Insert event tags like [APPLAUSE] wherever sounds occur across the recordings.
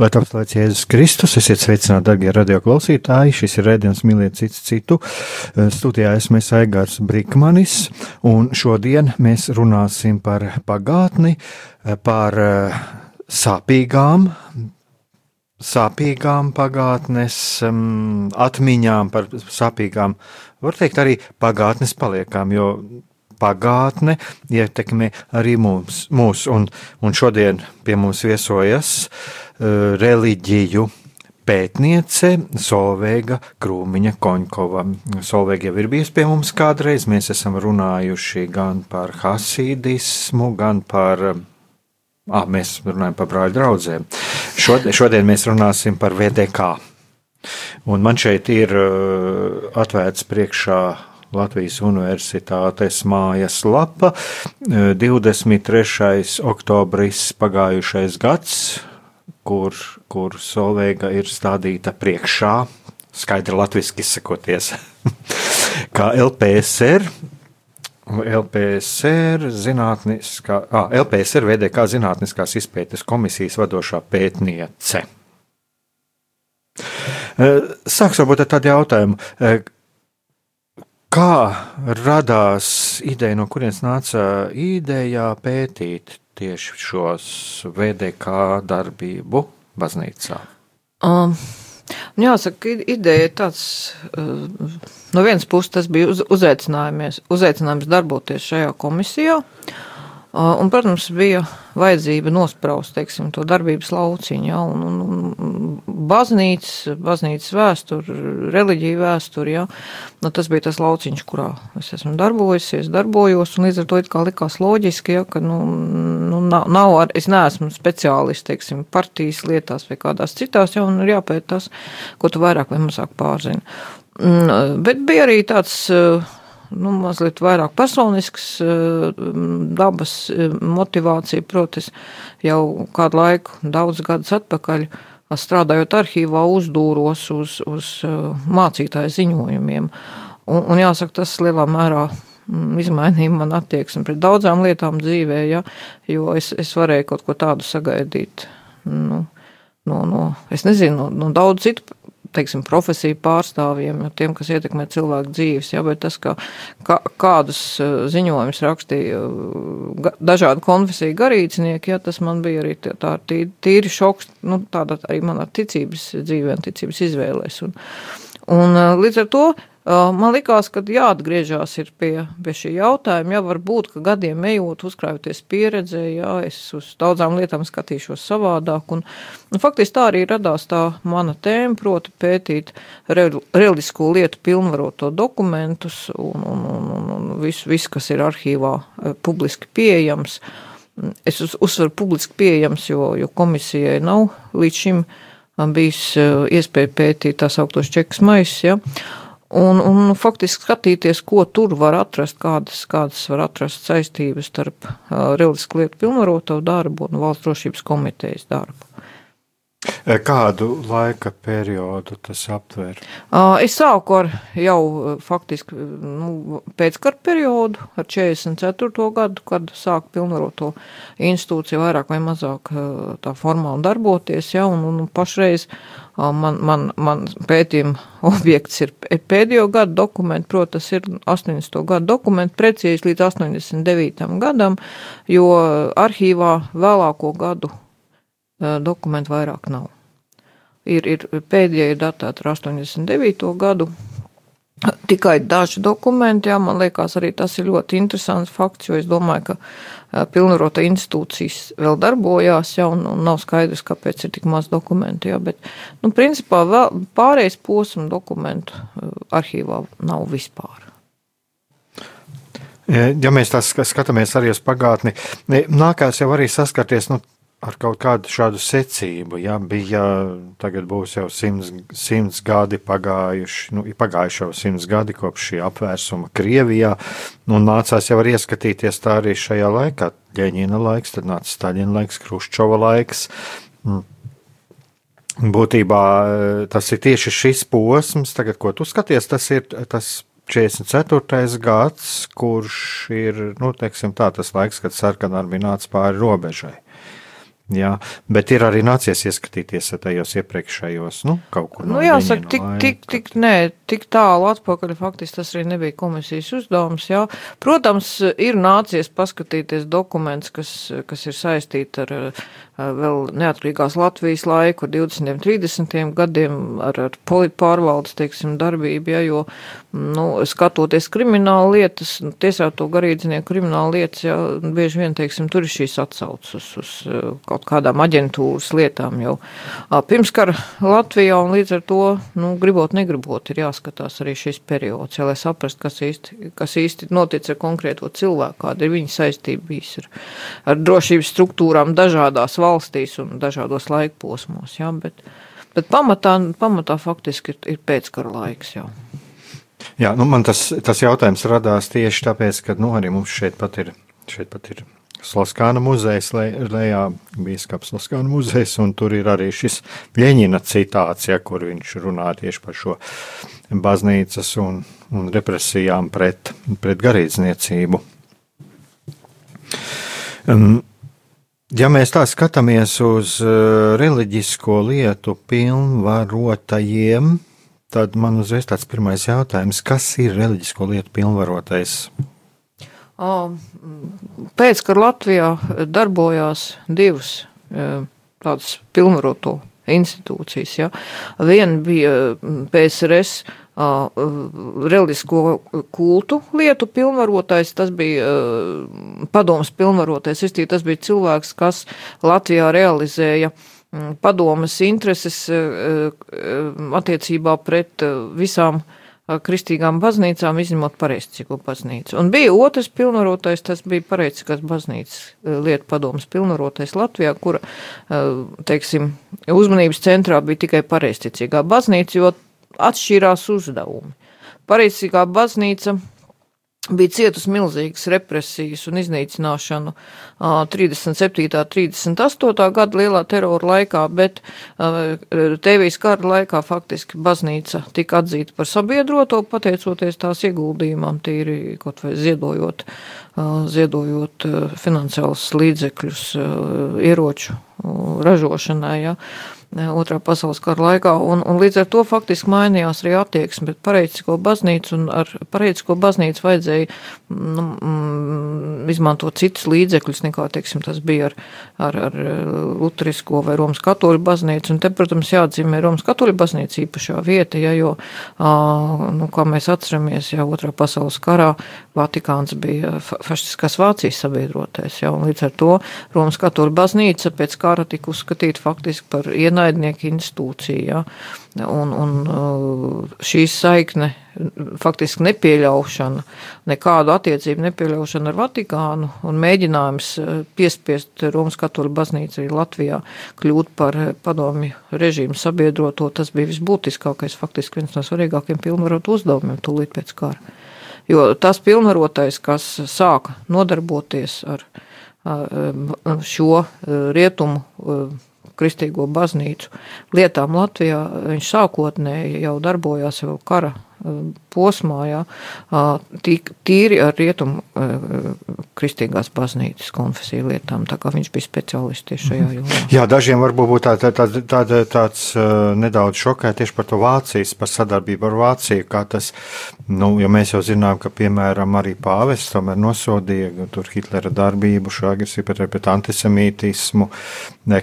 Lai top slavēts Jēzus Kristus, esiet sveicināti, darbie radioklausītāji. Šis ir redzējums mīlēt cits citu. Eh, studijā esmu Aigārs Brikmanis, un šodien mēs runāsim par pagātni, eh, par eh, sāpīgām, sāpīgām pagātnes um, atmiņām, par sāpīgām, var teikt, arī pagātnes paliekām, jo pagātne ietekmē arī mums, mūs, un, un šodien pie mums viesojas uh, reliģiju pētniece Solveiga Krūmiņa Koņkova. Solveiga jau ir bijusi pie mums kādreiz. Mēs esam runājuši gan par hasīdismu, gan par. Ah, mēs runājam par brāļu draugiem. Šodien, šodien mēs runāsim par VDK. Un man šeit ir uh, atvērts priekšā Latvijas Universitātes mājas lapa. 23. oktobris pagājušais gads, kur, kur Solveiga ir stādīta priekšā, skaidri latviešu izsakoties, [LAUGHS] kā LPSR. LPSR, zinātniskā, ah, LPSR VDK zinātniskās izpētes komisijas vadošā pētniece. Sāksim varbūt ar tādu jautājumu. Kā radās ideja, no kurienes nāca ideja pētīt tieši šos VDK darbību baznīcā? Um. Nu, jāsaka, ideja ir tāds, uh, no vienas puses tas bija uz, uzaicinājums darboties šajā komisijā, uh, Un, protams, bija vajadzība nospraust teiksim, to darbības lauciņu. Ja, un, un, un baznīcas, baznīcas vēsture, reliģija vēsture. Ja, nu, tas bija tas lauciņš, kurā es esmu darbojusies, darbojos. Līdz ar to likās loģiski, ja, ka nu, nu, nav, nav ar, es neesmu speciālists teiksim, partijas lietās vai kādās citās, ja, ir jāpēt tas, ko tu vairāk vai mazāk pārzini. Bet bija arī tāds nu, mazliet vairāk personisks eh, dabas eh, motivācija. Proti, jau kādu laiku, daudz gadus atpakaļ, strādājot arhīvā, uzdūros uz, uz eh, mācītāju ziņojumiem. Un, un jāsaka, tas lielā mērā mm, izmainīja man attieksmi pret daudzām lietām dzīvē, ja, jo es, es varēju kaut ko tādu sagaidīt. Nu, no, no, es nezinu, no, no daudz citu teiksim, profesiju pārstāvjiem, tiem, kas ietekmē cilvēku dzīves. Ja, bet tas, ka, ka kādus uh, ziņojumus rakstīja uh, dažādu konfesiju garīdznieki, ja, tas man bija arī tā, tā tīri, tīri šoks, nu, tāda arī manā ticības dzīvē un ticības izvēlēs. Un, un uh, līdz ar to Man likās, ka jāatgriežas pie, pie šī jautājuma. Jā, varbūt, ka gadiem ejot, uzkrājoties pieredzē, jā, es uz daudzām lietām skatīšos savādāk. Un, un faktiski tā arī radās tā mana tēma, proti pētīt reliģisko lietu pilnvaroto dokumentus un, un, un, un, un visu, visu, kas ir arhīvā publiski pieejams. Es uz, uzsveru publiski pieejams, jo, jo komisijai nav līdz šim bijis iespēja pētīt tās augtos čekas maisus. Ja? Un, un faktiski skatīties, ko tur var atrast, kādas, kādas var atrast saistības starp uh, reliģisku lietu pilnvaroto darbu un valsts drošības komitejas darbu. Kādu laika periodu tas aptver? Es sāku ar jau faktiski nu, pēckara periodu, ar 44. gadu, kad sāku pilnvaroto institūciju vairāk vai mazāk tā formāli darboties, ja, un, un pašreiz man, man, man pētījuma [LAUGHS] objekts ir pēdējo gadu dokumenti, proti, tas ir 80. gadu dokumenti, precīzi līdz 89. gadam, jo arhīvā vēlāko gadu dokumentu vairāk nav. ir, ir pēdējie datēti ar 89. gadu. Tikai daži dokumenti, jā, man liekas, arī tas ir ļoti interesants fakts, jo es domāju, ka pilnvarota institūcijas vēl darbojās, jā, un, un nav skaidrs, kāpēc ir tik maz dokumentu, jā, bet, nu, principā vēl pārējais posmu dokumentu arhīvā nav vispār. Ja mēs tā skatāmies arī uz pagātni, nākās jau arī saskarties nu, ar kaut kādu šādu secību. Ja bija, tagad būs jau simts, simts gadi pagājuši, nu, pagājuši jau simts gadi kopš šī apvērsuma Krievijā, nu, un nācās jau arī ieskatīties tā arī šajā laikā. Ļeņina laiks, tad nāca Staļina laiks, Kruščova laiks. Mm. Būtībā tas ir tieši šis posms, tagad, ko tu skaties, tas ir tas 44. gads, kurš ir, nu, teiksim tā, tas laiks, kad sarkanarmija nāca pāri robežai. Jā, bet ir arī nācies ieskatīties tajos iepriekšējos, nu, kaut kur no nu, jāsaka, tik, tik, tik, nē, tik tālu atpakaļ, faktiski tas arī nebija komisijas uzdevums, jā. Protams, ir nācies paskatīties dokuments, kas, kas ir saistīti ar vēl neatkarīgās Latvijas laiku, 20. un 30. gadiem, ar, ar politpārvaldes, teiksim, darbību, ja, jo, nu, skatoties krimināla lietas, nu, tiesāto garīdzinieku krimināla lietas, ja, bieži vien, teiksim, tur ir šīs atsaucas uz, uz kaut kādām aģentūras lietām jau pirmskara Latvijā, un līdz ar to, nu, gribot, negribot, ir jāskatās arī šis periods, ja, lai saprast, kas īsti, kas īsti notic ar konkrēto cilvēku, kāda ir viņa saistība bijis ar, ar drošības struktūrām dažādās valstīs un dažādos laikposmos. Ja, bet, bet pamatā, pamatā faktiski ir, ir pēckara laiks jau. Jā, nu man tas, tas jautājums radās tieši tāpēc, ka nu, arī mums šeit pat ir, šeit pat ir Slaskāna muzejs, lejā Bīskaps Slaskāna muzejs, un tur ir arī šis Ļeņina citāts, ja, kur viņš runā tieši par šo baznīcas un, un represijām pret, pret garīdzniecību. Um, Ja mēs tā skatāmies uz uh, reliģisko lietu pilnvarotajiem, tad man uzreiz tāds pirmais jautājums, kas ir reliģisko lietu pilnvarotais? Pēc, kad Latvijā darbojās divas e, tādas pilnvaroto institūcijas, ja. viena bija PSRS reliģisko kultu lietu pilnvarotais, tas bija padomas pilnvarotais, es tas bija cilvēks, kas Latvijā realizēja padomas intereses attiecībā pret visām kristīgām baznīcām, izņemot pareizcīgo baznīcu. Un bija otrs pilnvarotais, tas bija pareizcīgās baznīcas lietu padomas pilnvarotais Latvijā, kura, teiksim, uzmanības centrā bija tikai pareizcīgā baznīca, jo atšķīrās uzdevumi. Pareizsīgā baznīca bija cietusi milzīgas represijas un iznīcināšanu 37. un 38. gada lielā terora laikā, bet Tēvijas kara laikā faktiski baznīca tika atzīta par sabiedroto, pateicoties tās ieguldījumam, tīri kaut vai ziedojot, ziedojot finansiālus līdzekļus ieroču ražošanai. Ja. Otrā pasaules kara laikā, un, un līdz ar to faktiski mainījās arī attieksme pret pareicisko baznīcu, un ar pareicisko baznīcu vajadzēja nu, mm, izmantot citus līdzekļus, nekā, teiksim, tas bija ar, ar, ar luterisko vai Romas katoļu baznīcu, un te, protams, jāatzīmē Romas katoļu baznīca īpašā vieta, ja, jo, nu, kā mēs atceramies, ja otrā pasaules karā Vatikāns bija fašistiskās Vācijas sabiedrotais, ja, un līdz ar to Romas katoļu baznīca pēc kara tika uzskatīta faktiski par ienaidnieku ienaidnieku institūcija. Ja? Un, un uh, šī saikne, faktiski nepieļaušana, nekādu attiecību nepieļaušana ar Vatikānu un mēģinājums uh, piespiest Romas katoļu baznīcu arī Latvijā kļūt par uh, padomju režīmu sabiedroto, tas bija visbūtiskākais, faktiski viens no svarīgākiem pilnvarot uzdevumiem tūlīt pēc kara. Jo tas pilnvarotais, kas sāka nodarboties ar šo rietumu kristīgo baznīcu lietām Latvijā. Viņš sākotnēji jau darbojās jau kara posmā, jā, tīri ar rietumu kristīgās baznīcas konfesiju lietām, tā kā viņš bija speciālists tieši šajā mhm. jomā. Jā, dažiem varbūt būtu tā, tā, tā, tā, tāds nedaudz šokē tieši par to Vācijas, par sadarbību ar Vāciju, kā tas, nu, jo mēs jau zinām, ka, piemēram, arī pāvests tomēr nosodīja tur Hitlera darbību, šo agresiju pret, pret antisemītismu,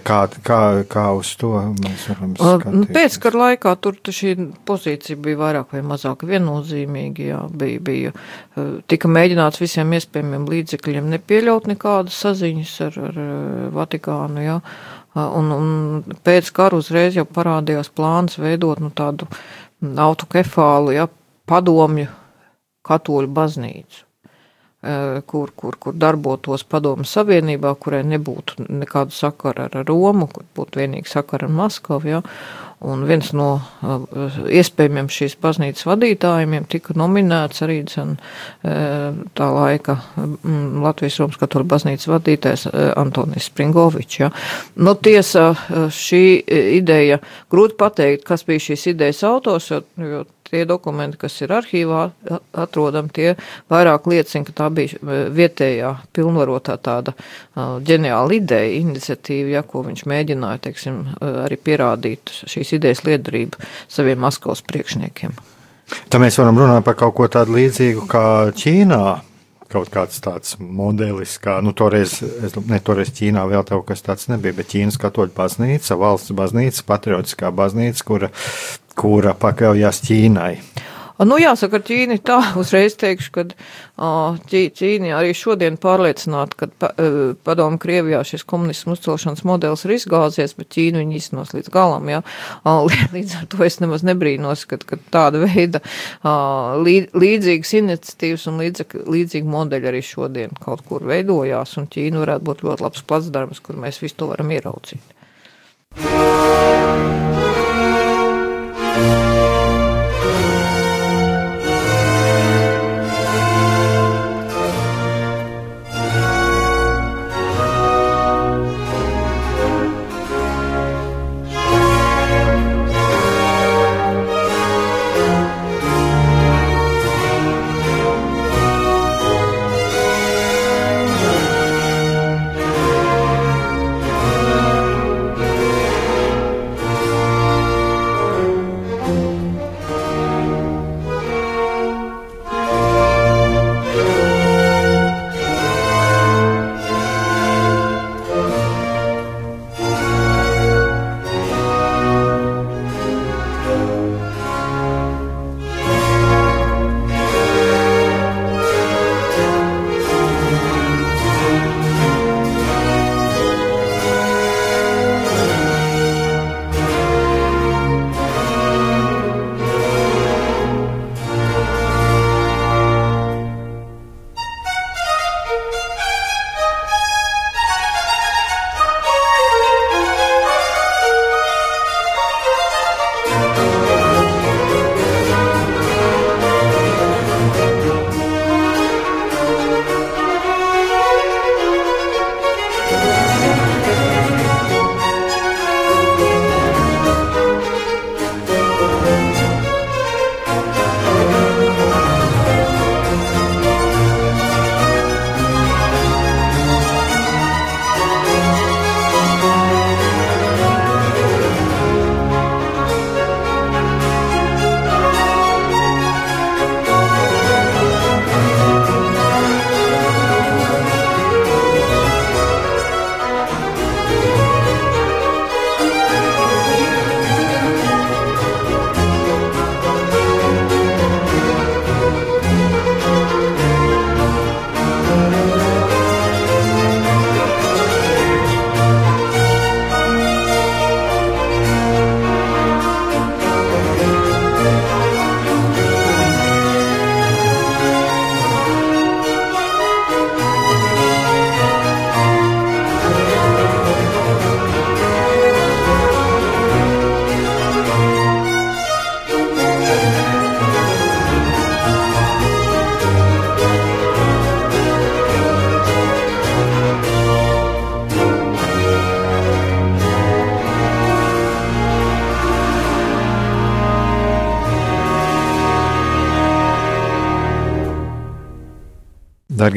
kā, kā, kā uz to mēs varam nu, skatīties. Pēckara laikā tur šī pozīcija bija vairāk vai mazāk viennozīmīga. Jā, bija, bija, eh, tika mēģināts visiem iespējamiem līdzekļiem nepieļaut nekādas saziņas ar, ar eh, Vatikānu. Jā. Un, un pēc kara uzreiz jau parādījās plāns veidot nu, tādu autokefālu, ja, padomju katoļu baznīcu. Kur, kur, kur darbotos padomu savienībā, kurai nebūtu nekādu sakaru ar Romu, kur būtu vienīgi sakara ar Maskavu. Ja? Un viens no uh, iespējamiem šīs baznīcas vadītājiem tika nominēts arī dzen, uh, tā laika um, Latvijas Romas katoļu baznīcas vadītājs uh, Antonijs Springovičs. Ja. Nu, tiesa, šī ideja, grūti pateikt, kas bija šīs idejas autors, jo, jo tie dokumenti, kas ir arhīvā atrodami, tie vairāk liecina, ka tā bija e, vietējā pilnvarotā tāda ģeniāla ideja, iniciatīva, ja, ko viņš mēģināja, teiksim, arī pierādīt šīs idejas liederību saviem Maskavas priekšniekiem. Tā mēs varam runāt par kaut ko tādu līdzīgu kā Ķīnā kaut kāds tāds modelis, kā nu, toreiz, es, ne toreiz Ķīnā vēl kaut kas tāds nebija, bet Ķīnas katoļu baznīca, valsts baznīca, patriotiskā baznīca, kura kura pakļaujas Ķīnai. Nu, jāsaka, ar Ķīni tā [LAUGHS] uzreiz teikšu, ka Ķīni arī šodien pārliecināti, ka pa, padomu Krievijā šis komunismu uzcelšanas modelis ir izgāzies, bet Ķīnu viņi iznos līdz galam, jā. [LAUGHS] Līdz ar to es nemaz nebrīnos, ka, ka tāda veida līdzīgas iniciatīvas un līdzīgi modeļi arī šodien kaut kur veidojās, un Ķīna varētu būt ļoti labs placdarms, kur mēs visu to varam ieraudzīt.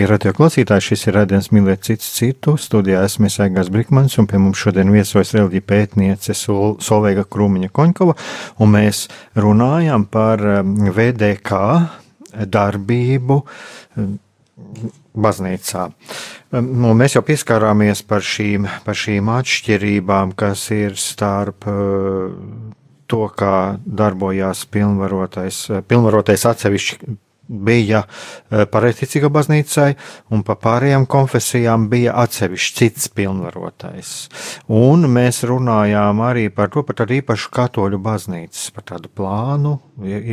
Darbie radio klausītāji, šis ir rādījums mīlēt cits citu. Studijā esmu Aigās Brikmans, un pie mums šodien viesojas reliģija pētniece Sol Solveiga Krūmiņa Koņkova, un mēs runājam par um, VDK darbību um, baznīcā. Um, nu, mēs jau pieskārāmies par šīm, par šīm atšķirībām, kas ir starp uh, to, kā darbojās pilnvarotais, pilnvarotais atsevišķi bija e, pareizticīga baznīcai, un pa pārējām konfesijām bija atsevišķs cits pilnvarotais. Un mēs runājām arī par to, par tādu īpašu katoļu baznīcas, par tādu plānu,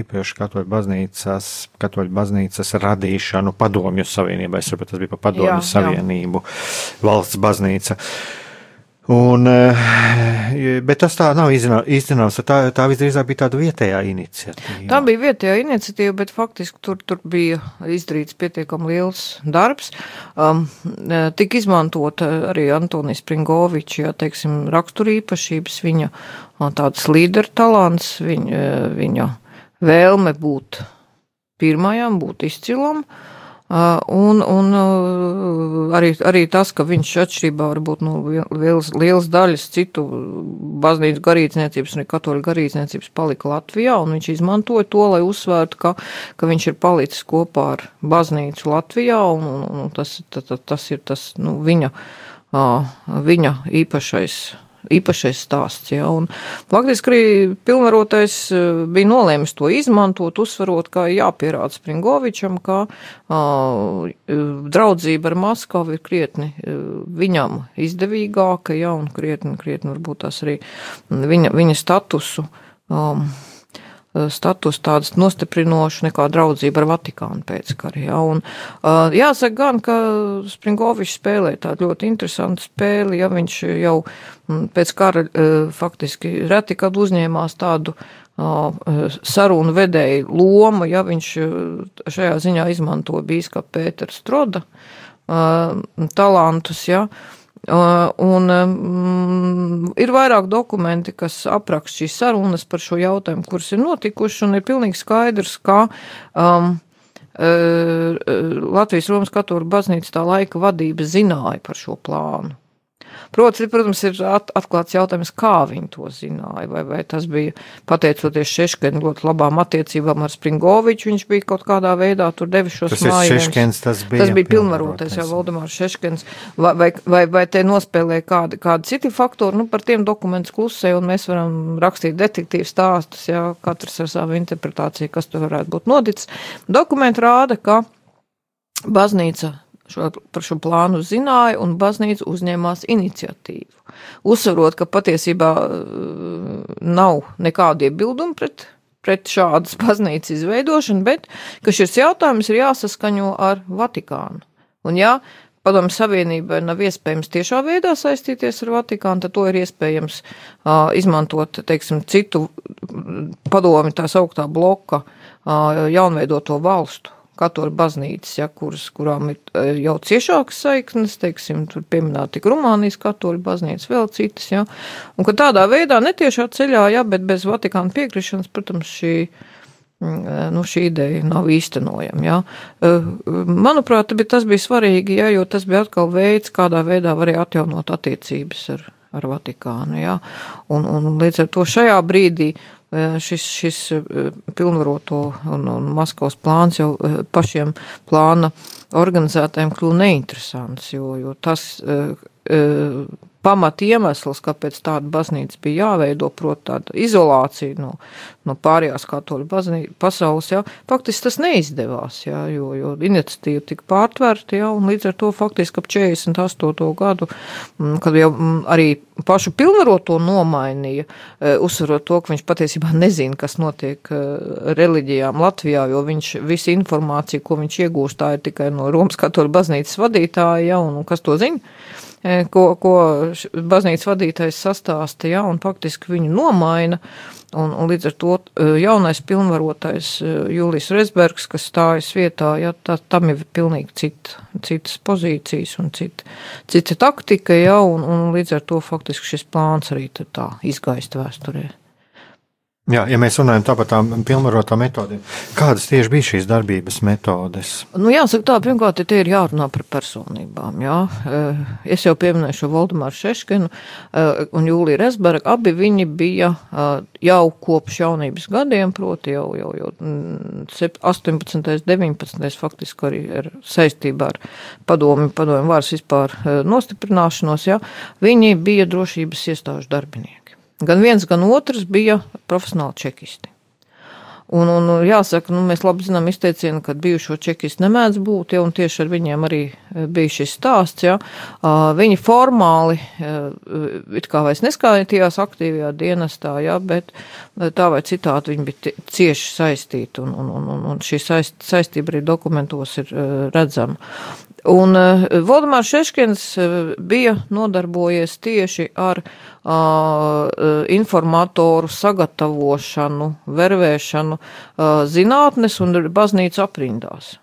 īpaši katoļu baznīcas, katoļu baznīcas radīšanu padomju savienībai, es saprotu, tas bija pa padomju jā, savienību, jā. valsts baznīca. Uh, Un, eh, bet tas tā nav īstenībā. Tā, tā visdrīzāk bija tāda vietējā iniciatīva. Tā bija vietējā iniciatīva, bet faktiski tur, tur bija izdarīts pietiekami liels darbs. Um, eh, Tik izmantot arī Antonijas Pringoviča, ja teiksim, raksturīpašības, viņa tāds līderu talants, viņa, viņa vēlme būt pirmajam, būt izcilam. Uh, un, un arī, arī tas, ka viņš atšķirībā varbūt no nu, lielas, lielas daļas citu baznīcu garīdzniecības un katoļu garīdzniecības palika Latvijā, un viņš izmantoja to, lai uzsvērtu, ka, ka viņš ir palicis kopā ar baznīcu Latvijā, un, un, un tas, tas, tas ir tas, nu, viņa, viņa īpašais īpašais stāsts. Ja, un faktiski arī pilnvarotais eh, bija nolēmis to izmantot, uzsverot, ka jāpierāda Springovičam, ka uh, draudzība ar Maskavu ir krietni uh, viņam izdevīgāka, ja, un krietni, krietni varbūt tās arī viņa, viņa statusu. Um, status tādas nostiprinošas nekā draudzība ar Vatikānu pēckara. Ja? Un, uh, jāsaka gan, ka Springovičs spēlē tādu ļoti interesantu spēli, ja viņš jau pēc kara uh, faktiski reti, kad uzņēmās tādu sarunu vedēju lomu, ja viņš šajā ziņā izmanto bīskapa Pētera Stroda talantus, ja, Uh, un um, ir vairāk dokumenti, kas apraksta šīs sarunas par šo jautājumu, kuras ir notikušas, un ir pilnīgi skaidrs, ka um, uh, Latvijas Romas katoļu baznīca tā laika vadība zināja par šo plānu. Protams, protams, ir at, atklāts jautājums, kā viņi to zināja. Vai, vai tas bija pateicoties Šeškena ļoti labām attiecībām ar Springoviču, viņš bija kaut kādā veidā tur devis šos mājiņus. Tas bija, tas bija pilnvarotais, jau Valdemārs Šeškens, vai, vai, vai, vai te nospēlē kādi, kādi citi faktori, nu par tiem dokumentus klusē, un mēs varam rakstīt detektīvu stāstus, jā, katrs ar savu interpretāciju, kas tur varētu būt nodicis. Dokumenti rāda, ka baznīca šo, par šo plānu zināja, un baznīca uzņēmās iniciatīvu. Uzsverot, ka patiesībā uh, nav nekādu iebildumu pret, pret šādas [LAUGHS] baznīcas izveidošanu, bet ka šis jautājums ir jāsaskaņo ar Vatikānu. Un jā, Padomju Savienībai nav iespējams tiešā veidā saistīties ar Vatikānu, tad to ir iespējams uh, izmantot, teiksim, citu padomi tā sauktā bloka uh, jaunveidoto valstu katoļu baznīcas, ja, kuras, kurām ir e, jau ciešākas saiknes, teiksim, tur pieminēt tik Rumānijas katoļu baznīcas, vēl citas, ja, un ka tādā veidā netiešā ceļā, ja, bet bez Vatikāna piekrišanas, protams, šī, mm, e, nu, šī ideja nav īstenojama, ja. E, manuprāt, tas bija svarīgi, ja, jo tas bija atkal veids, kādā veidā varēja atjaunot attiecības ar, ar Vatikānu, ja, un, un līdz ar to šajā brīdī šis, šis pilnvaroto un, un Maskavas plāns jau pašiem plāna organizētājiem kļūst neinteresants, jo, jo tas pamat iemesls, kāpēc tāda baznīca bija jāveido, proti tāda izolācija no, no pārējās katoļu pasaules, jā, faktiski tas neizdevās, jā, jo, jo iniciatīva tika pārtverta, jā, un līdz ar to faktiski ap 48. gadu, mm, kad jau mm, arī pašu pilnvaroto nomainīja, e, uzsverot to, ka viņš patiesībā nezina, kas notiek e, reliģijām Latvijā, jo viņš visu informāciju, ko viņš iegūst, tā ir tikai no Romas katoļu baznīcas vadītāja, jā, un, un kas to zina? E, ko, ko baznīcas vadītājs sastāsta, ja, un faktiski viņu nomaina. Un, un līdz ar to e, jaunais pilnvarotais e, Jūlijs Resbergs, kas stājas vietā, ja, tā, tam ir pilnīgi cita, citas pozīcijas un cita, cita taktika, ja, un, un līdz ar to faktiski šis plāns arī tā izgaist vēsturē. Jā, ja mēs runājam par tādām pilnvarotām metodēm, kādas tieši bija šīs darbības metodes? Nu, jāsaka, tā pirmkārt, tie ir jārunā par personībām. Jā. Eh, es jau pieminēju šo Valdemāru Šeškinu eh, un Jūliju Resbergu. Abi viņi bija eh, jau kopš jaunības gadiem, proti jau, jau, jau 18. 19. faktiski arī ar saistībā ar padomi, padomi vārds vispār nostiprināšanos, jā. viņi bija drošības iestāžu darbinieki. Gan viens, gan otrs bija profesionāli čekisti. Un, un jāsaka, nu, mēs labi zinām izteicienu, ka bijušo čekistu nemēdz būt, ja, un tieši ar viņiem arī e, bija šis stāsts, ja. Viņi formāli e, it kā vairs neskaitījās aktīvajā dienestā, ja, bet tā vai citādi viņi bija cieši saistīti, un, un, un, un šī saist, saistība arī dokumentos ir redzama. Un uh, Valdemārs Šeškins uh, bija nodarbojies tieši ar uh, informatoru sagatavošanu, vervēšanu zinātnes un baznīcu aprindās.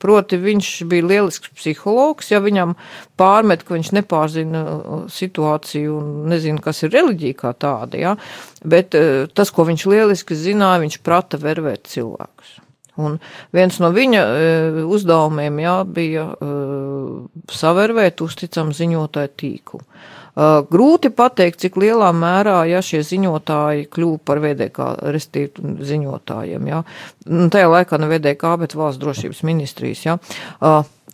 Proti, viņš bija lielisks psihologs, ja viņam pārmet, ka viņš nepārzina situāciju un nezina, kas ir reliģija kā tāda, ja? bet tas, ko viņš lieliski zināja, viņš prata vervēt cilvēkus. Un viens no viņa uh, uzdevumiem jā, bija uh, savērvēt uzticam ziņotāju tīklu. Uh, grūti pateikt, cik lielā mērā ja, šie ziņotāji kļuva par VDK, restīvu ziņotājiem. Ja. Tajā laikā ne VDK, bet valsts drošības ministrijas. Ja.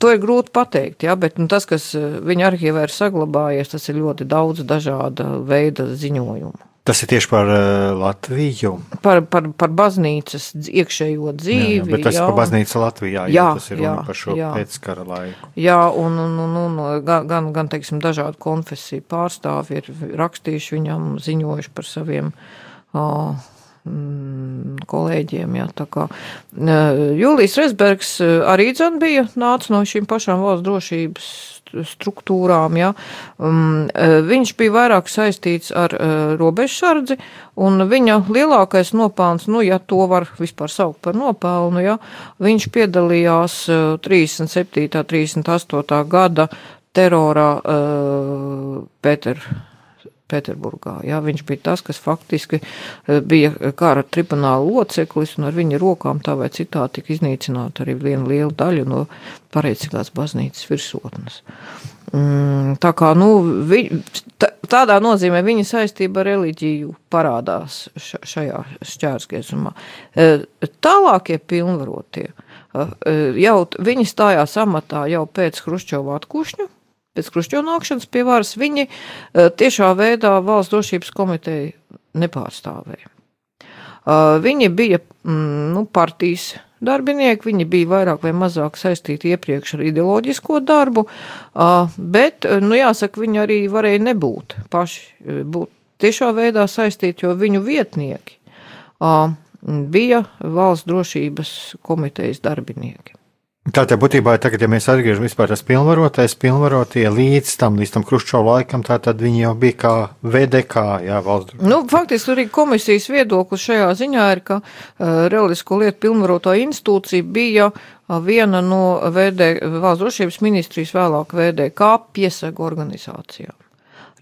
To ir grūti pateikt, ja, bet nu, tas, kas viņa arhīvā ir saglabājies, tas ir ļoti daudz dažāda veida ziņojumu. Tas ir tieši par uh, Latviju. Par, par, par baznīcas iekšējo dzīvi. Jā, jā, bet tas jā. par baznīcu Latvijā, jā, tas ir jā, par šo jā. pēckara laiku. Jā, un, un, un, un gan, gan, gan, teiksim, dažādu konfesiju pārstāvi ir rakstījuši viņam, ziņojuši par saviem uh, kolēģiem. Jā, tā kā Jūlijas Resbergs arī dzan bija nāca no šīm pašām valsts drošības struktūrām. Ja. Um, e, viņš bija vairāk saistīts ar uh, robežsardzi, un viņa lielākais nopelns, nu, ja to var vispār saukt par nopelnu, ja, viņš piedalījās uh, 37. 38. gada terorā uh, Pēter. Pēterburgā. Jā, viņš bija tas, kas faktiski bija kara tribunāla loceklis, un ar viņa rokām tā vai citā tika iznīcināta arī viena liela daļa no pareizcīgās baznīcas virsotnes. Mm, tā kā, nu, vi, tādā nozīmē viņa saistība ar reliģiju parādās šajā šķērsgriezumā. E, tālākie pilnvarotie, e, e, jau viņi stājās amatā jau pēc Hruščova atkušņu, pēc Hruščova nākšanas pie varas, viņi tiešā veidā valsts drošības komiteju nepārstāvēja. Viņi bija, mm, nu, partijas darbinieki, viņi bija vairāk vai mazāk saistīti iepriekš ar ideoloģisko darbu, bet, nu jāsaka, viņi arī varēja nebūt paši, būt tiešā veidā saistīti, jo viņu vietnieki bija valsts drošības komitejas darbinieki. Tātad būtībā tagad, ja mēs atgriežamies vispār tas pilnvarotais, pilnvarotie līdz tam, līdz tam Kruščova laikam, tātad viņi jau bija kā VDK, jā, valsts. Nu, faktiski arī komisijas viedoklis šajā ziņā ir, ka uh, reliģisko lietu pilnvaroto institūcija bija uh, viena no VD, valsts drošības ministrijas vēlāk VDK piesaga organizācijām.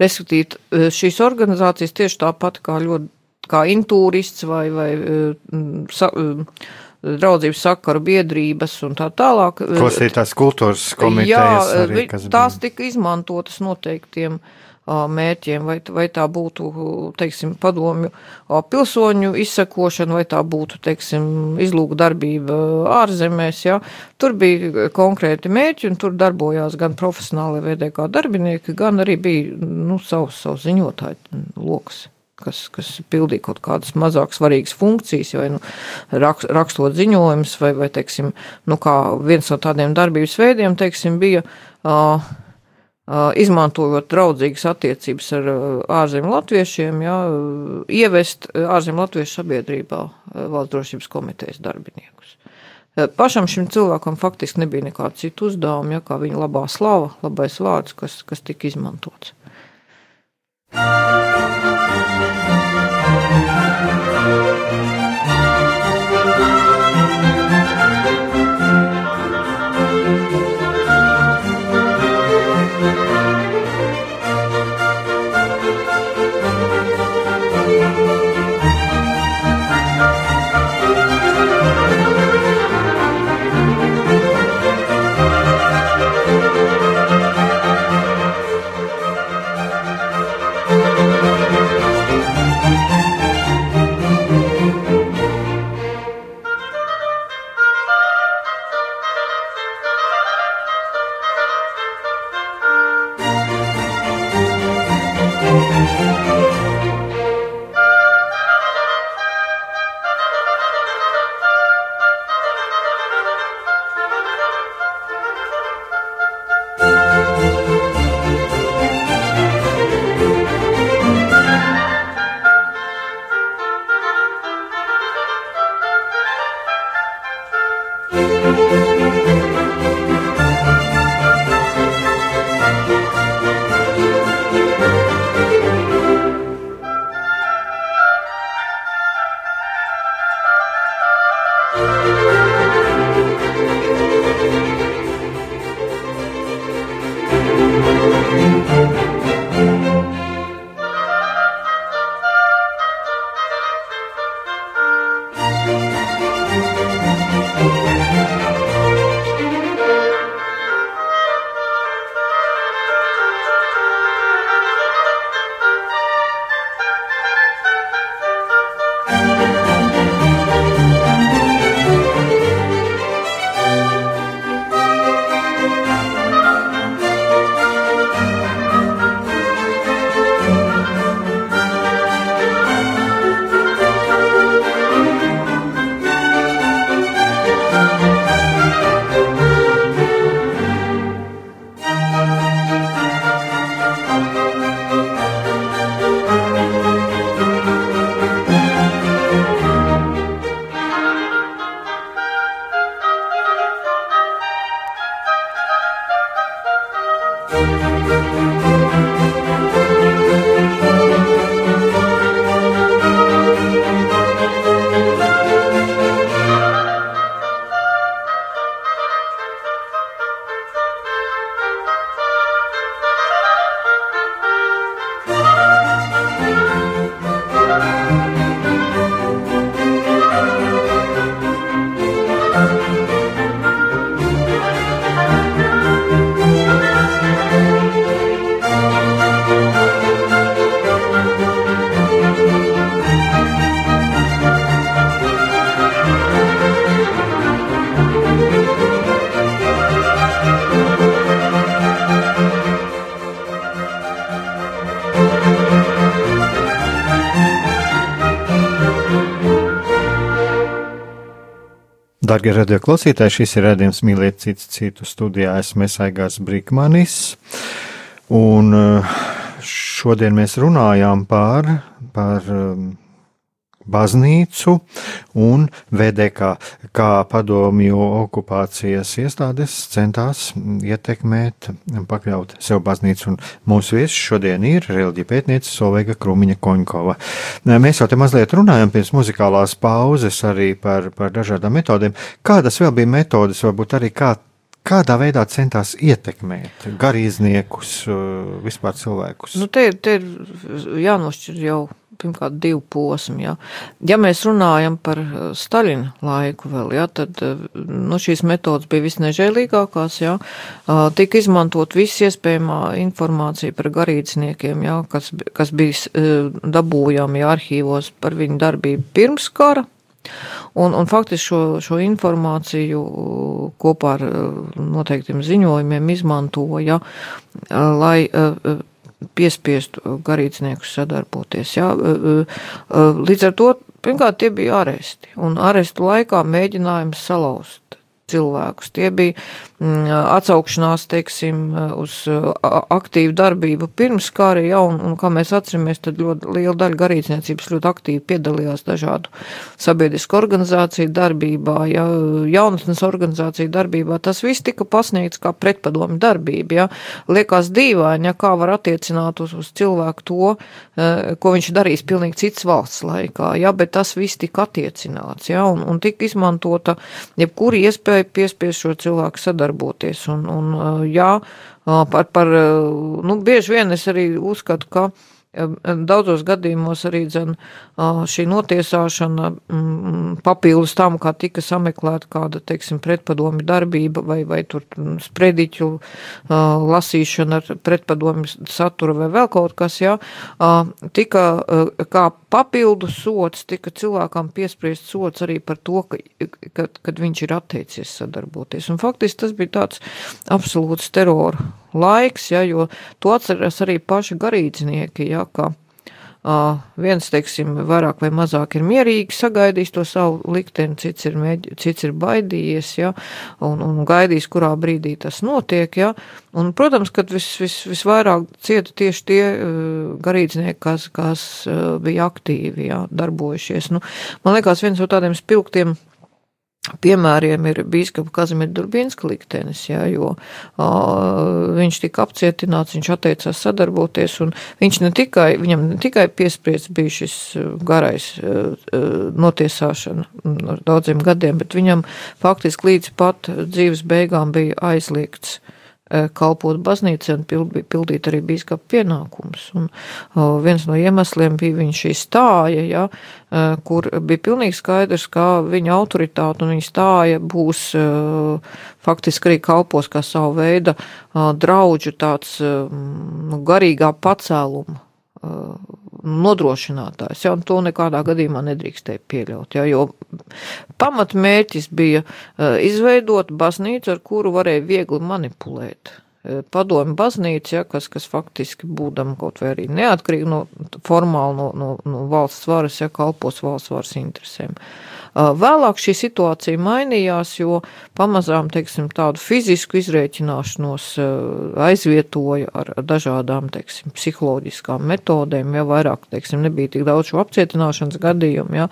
Respektīvi, uh, šīs organizācijas tieši tāpat kā ļoti, kā intūrists vai, vai uh, sa, uh, draudzības sakaru biedrības un tā tālāk. Klausītās kultūras komitejas. Jā, arī, tās bija. tika izmantotas noteiktiem mērķiem, vai, vai tā būtu, teiksim, padomju pilsoņu izsakošana, vai tā būtu, teiksim, izlūga darbība ārzemēs, jā. Tur bija konkrēti mērķi, un tur darbojās gan profesionāli VDK darbinieki, gan arī bija, nu, savs, savs ziņotāju loks kas, kas pildīja kaut kādas mazāk svarīgas funkcijas, vai nu, rakst, rakstot ziņojumus, vai, vai teiksim, nu, viens no tādiem darbības veidiem teiksim, bija uh, izmantojot draudzīgas attiecības ar ārzemju latviešiem, jā, ievest ārzemju latviešu sabiedrībā valsts drošības komitejas darbiniekus. Pašam šim cilvēkam faktiski nebija nekāda cita uzdevuma, ja kā viņa labā slava, labais vārds, kas, kas tika izmantots. Darbie radio klausītāji, šis ir redzējums mīlēt citu citu studijā. Esmu Aigās Brīkmanis. Un eh, šodien mēs runājām par, par um, baznīcu un VDK, kā padomju okupācijas iestādes centās ietekmēt, pakļaut sev baznīcu. Un mūsu viesis šodien ir reliģija pētniece Solveiga Krumiņa Koņkova. Mēs jau te mazliet runājam pirms muzikālās pauzes arī par, par dažādām metodēm. Kādas vēl bija metodas, varbūt arī kā kādā veidā centās ietekmēt garīdzniekus, vispār cilvēkus? Nu, te, te ir jānošķir jau pirmkārt divu posmu. Ja. ja mēs runājam par eh, Staļina laiku vēl, ja, tad eh, nu, šīs metodas bija visnežēlīgākās. Ja. Tika izmantot viss iespējamā informācija par garīdzniekiem, ja, kas, kas bija eh, dabūjami ja, arhīvos par viņu darbību pirms kara. Un, un faktiski šo, šo informāciju kopā ar noteiktiem ziņojumiem izmantoja, lai piespiestu uh, garīdzniekus sadarboties. Jā. Uh, uh, līdz ar to, pirmkārt, tie bija aresti, un arestu laikā mēģinājums salauzt cilvēkus. Tie bija mm, atsaukšanās, teiksim, uz aktīvu darbību pirms kara, ja, un, un kā mēs atceramies, tad ļoti liela daļa garīdzniecības ļoti aktīvi piedalījās dažādu sabiedrisku organizāciju darbībā, ja, jaunatnes organizāciju darbībā. Tas viss tika pasniegts kā pretpadomi darbība, ja. Liekas dīvaini, ja kā var attiecināt uz, uz cilvēku to, ko viņš darīs pilnīgi cits valsts laikā, ja, bet tas viss tika attiecināts, ja, un, un tika izmantota jebkura iespēja tikai piespiest šo cilvēku sadarboties. Un, un jā, par, par, nu, bieži vien es arī uzskatu, ka Daudzos gadījumos arī dzen, šī notiesāšana mm, papildus tam, kā tika sameklēta kāda, teiksim, pretpadomi darbība vai, vai tur sprediķu lasīšana ar pretpadomi satura vai vēl kaut kas, jā, tika kā papildus sots, tika cilvēkam piespriest sots arī par to, ka, kad, kad viņš ir atteicies sadarboties. Un faktiski tas bija tāds absolūts terora laiks, ja, jo to atceras arī paši garīdznieki, ja, ka uh, viens, teiksim, vairāk vai mazāk ir mierīgi sagaidījis to savu likteni, cits ir, mēģi, cits ir baidījies, ja, un, un gaidījis, kurā brīdī tas notiek, ja, un, protams, kad vis, vis, visvairāk cieta tieši tie garīdznieki, kas, kas bija aktīvi, ja, darbojušies. Nu, man liekas, viens no tādiem spilgtiem Piemēriem ir bīskapa Kazimira Durbinska liktenis, jā, jo uh, viņš tika apcietināts, viņš atteicās sadarboties, un viņš ne tikai, viņam ne tikai piespriests bija šis garais uh, notiesāšana ar daudziem gadiem, bet viņam faktiski līdz pat dzīves beigām bija aizliegts Eh, kalpot baznīcai un pildīt arī bīskapa pienākumus. Un viens no iemesliem bija viņa šī stāja, ja, eh, kur bija pilnīgi skaidrs, ka viņa autoritāte un viņa stāja būs eh, faktiski arī kalpos kā savu veidu draudžu tāds nu, garīgā pacēluma nodrošinātājs, ja, to nekādā gadījumā nedrīkstēja pieļaut, ja, jo pamatmērķis bija uh, izveidot baznīcu, ar kuru varēja viegli manipulēt. Uh, padomi baznīca, ja, kas, kas faktiski būdam kaut vai arī neatkarīgi no formāli no, no, no valsts varas, ja kalpos valsts varas interesēm. Uh, Vēlāk šī situācija mainījās, jo pamazām, teiksim, tādu fizisku izrēķināšanos aizvietoja ar dažādām, teiksim, psiholoģiskām metodēm, ja vairāk, teiksim, nebija tik daudz šo apcietināšanas gadījumu, ja,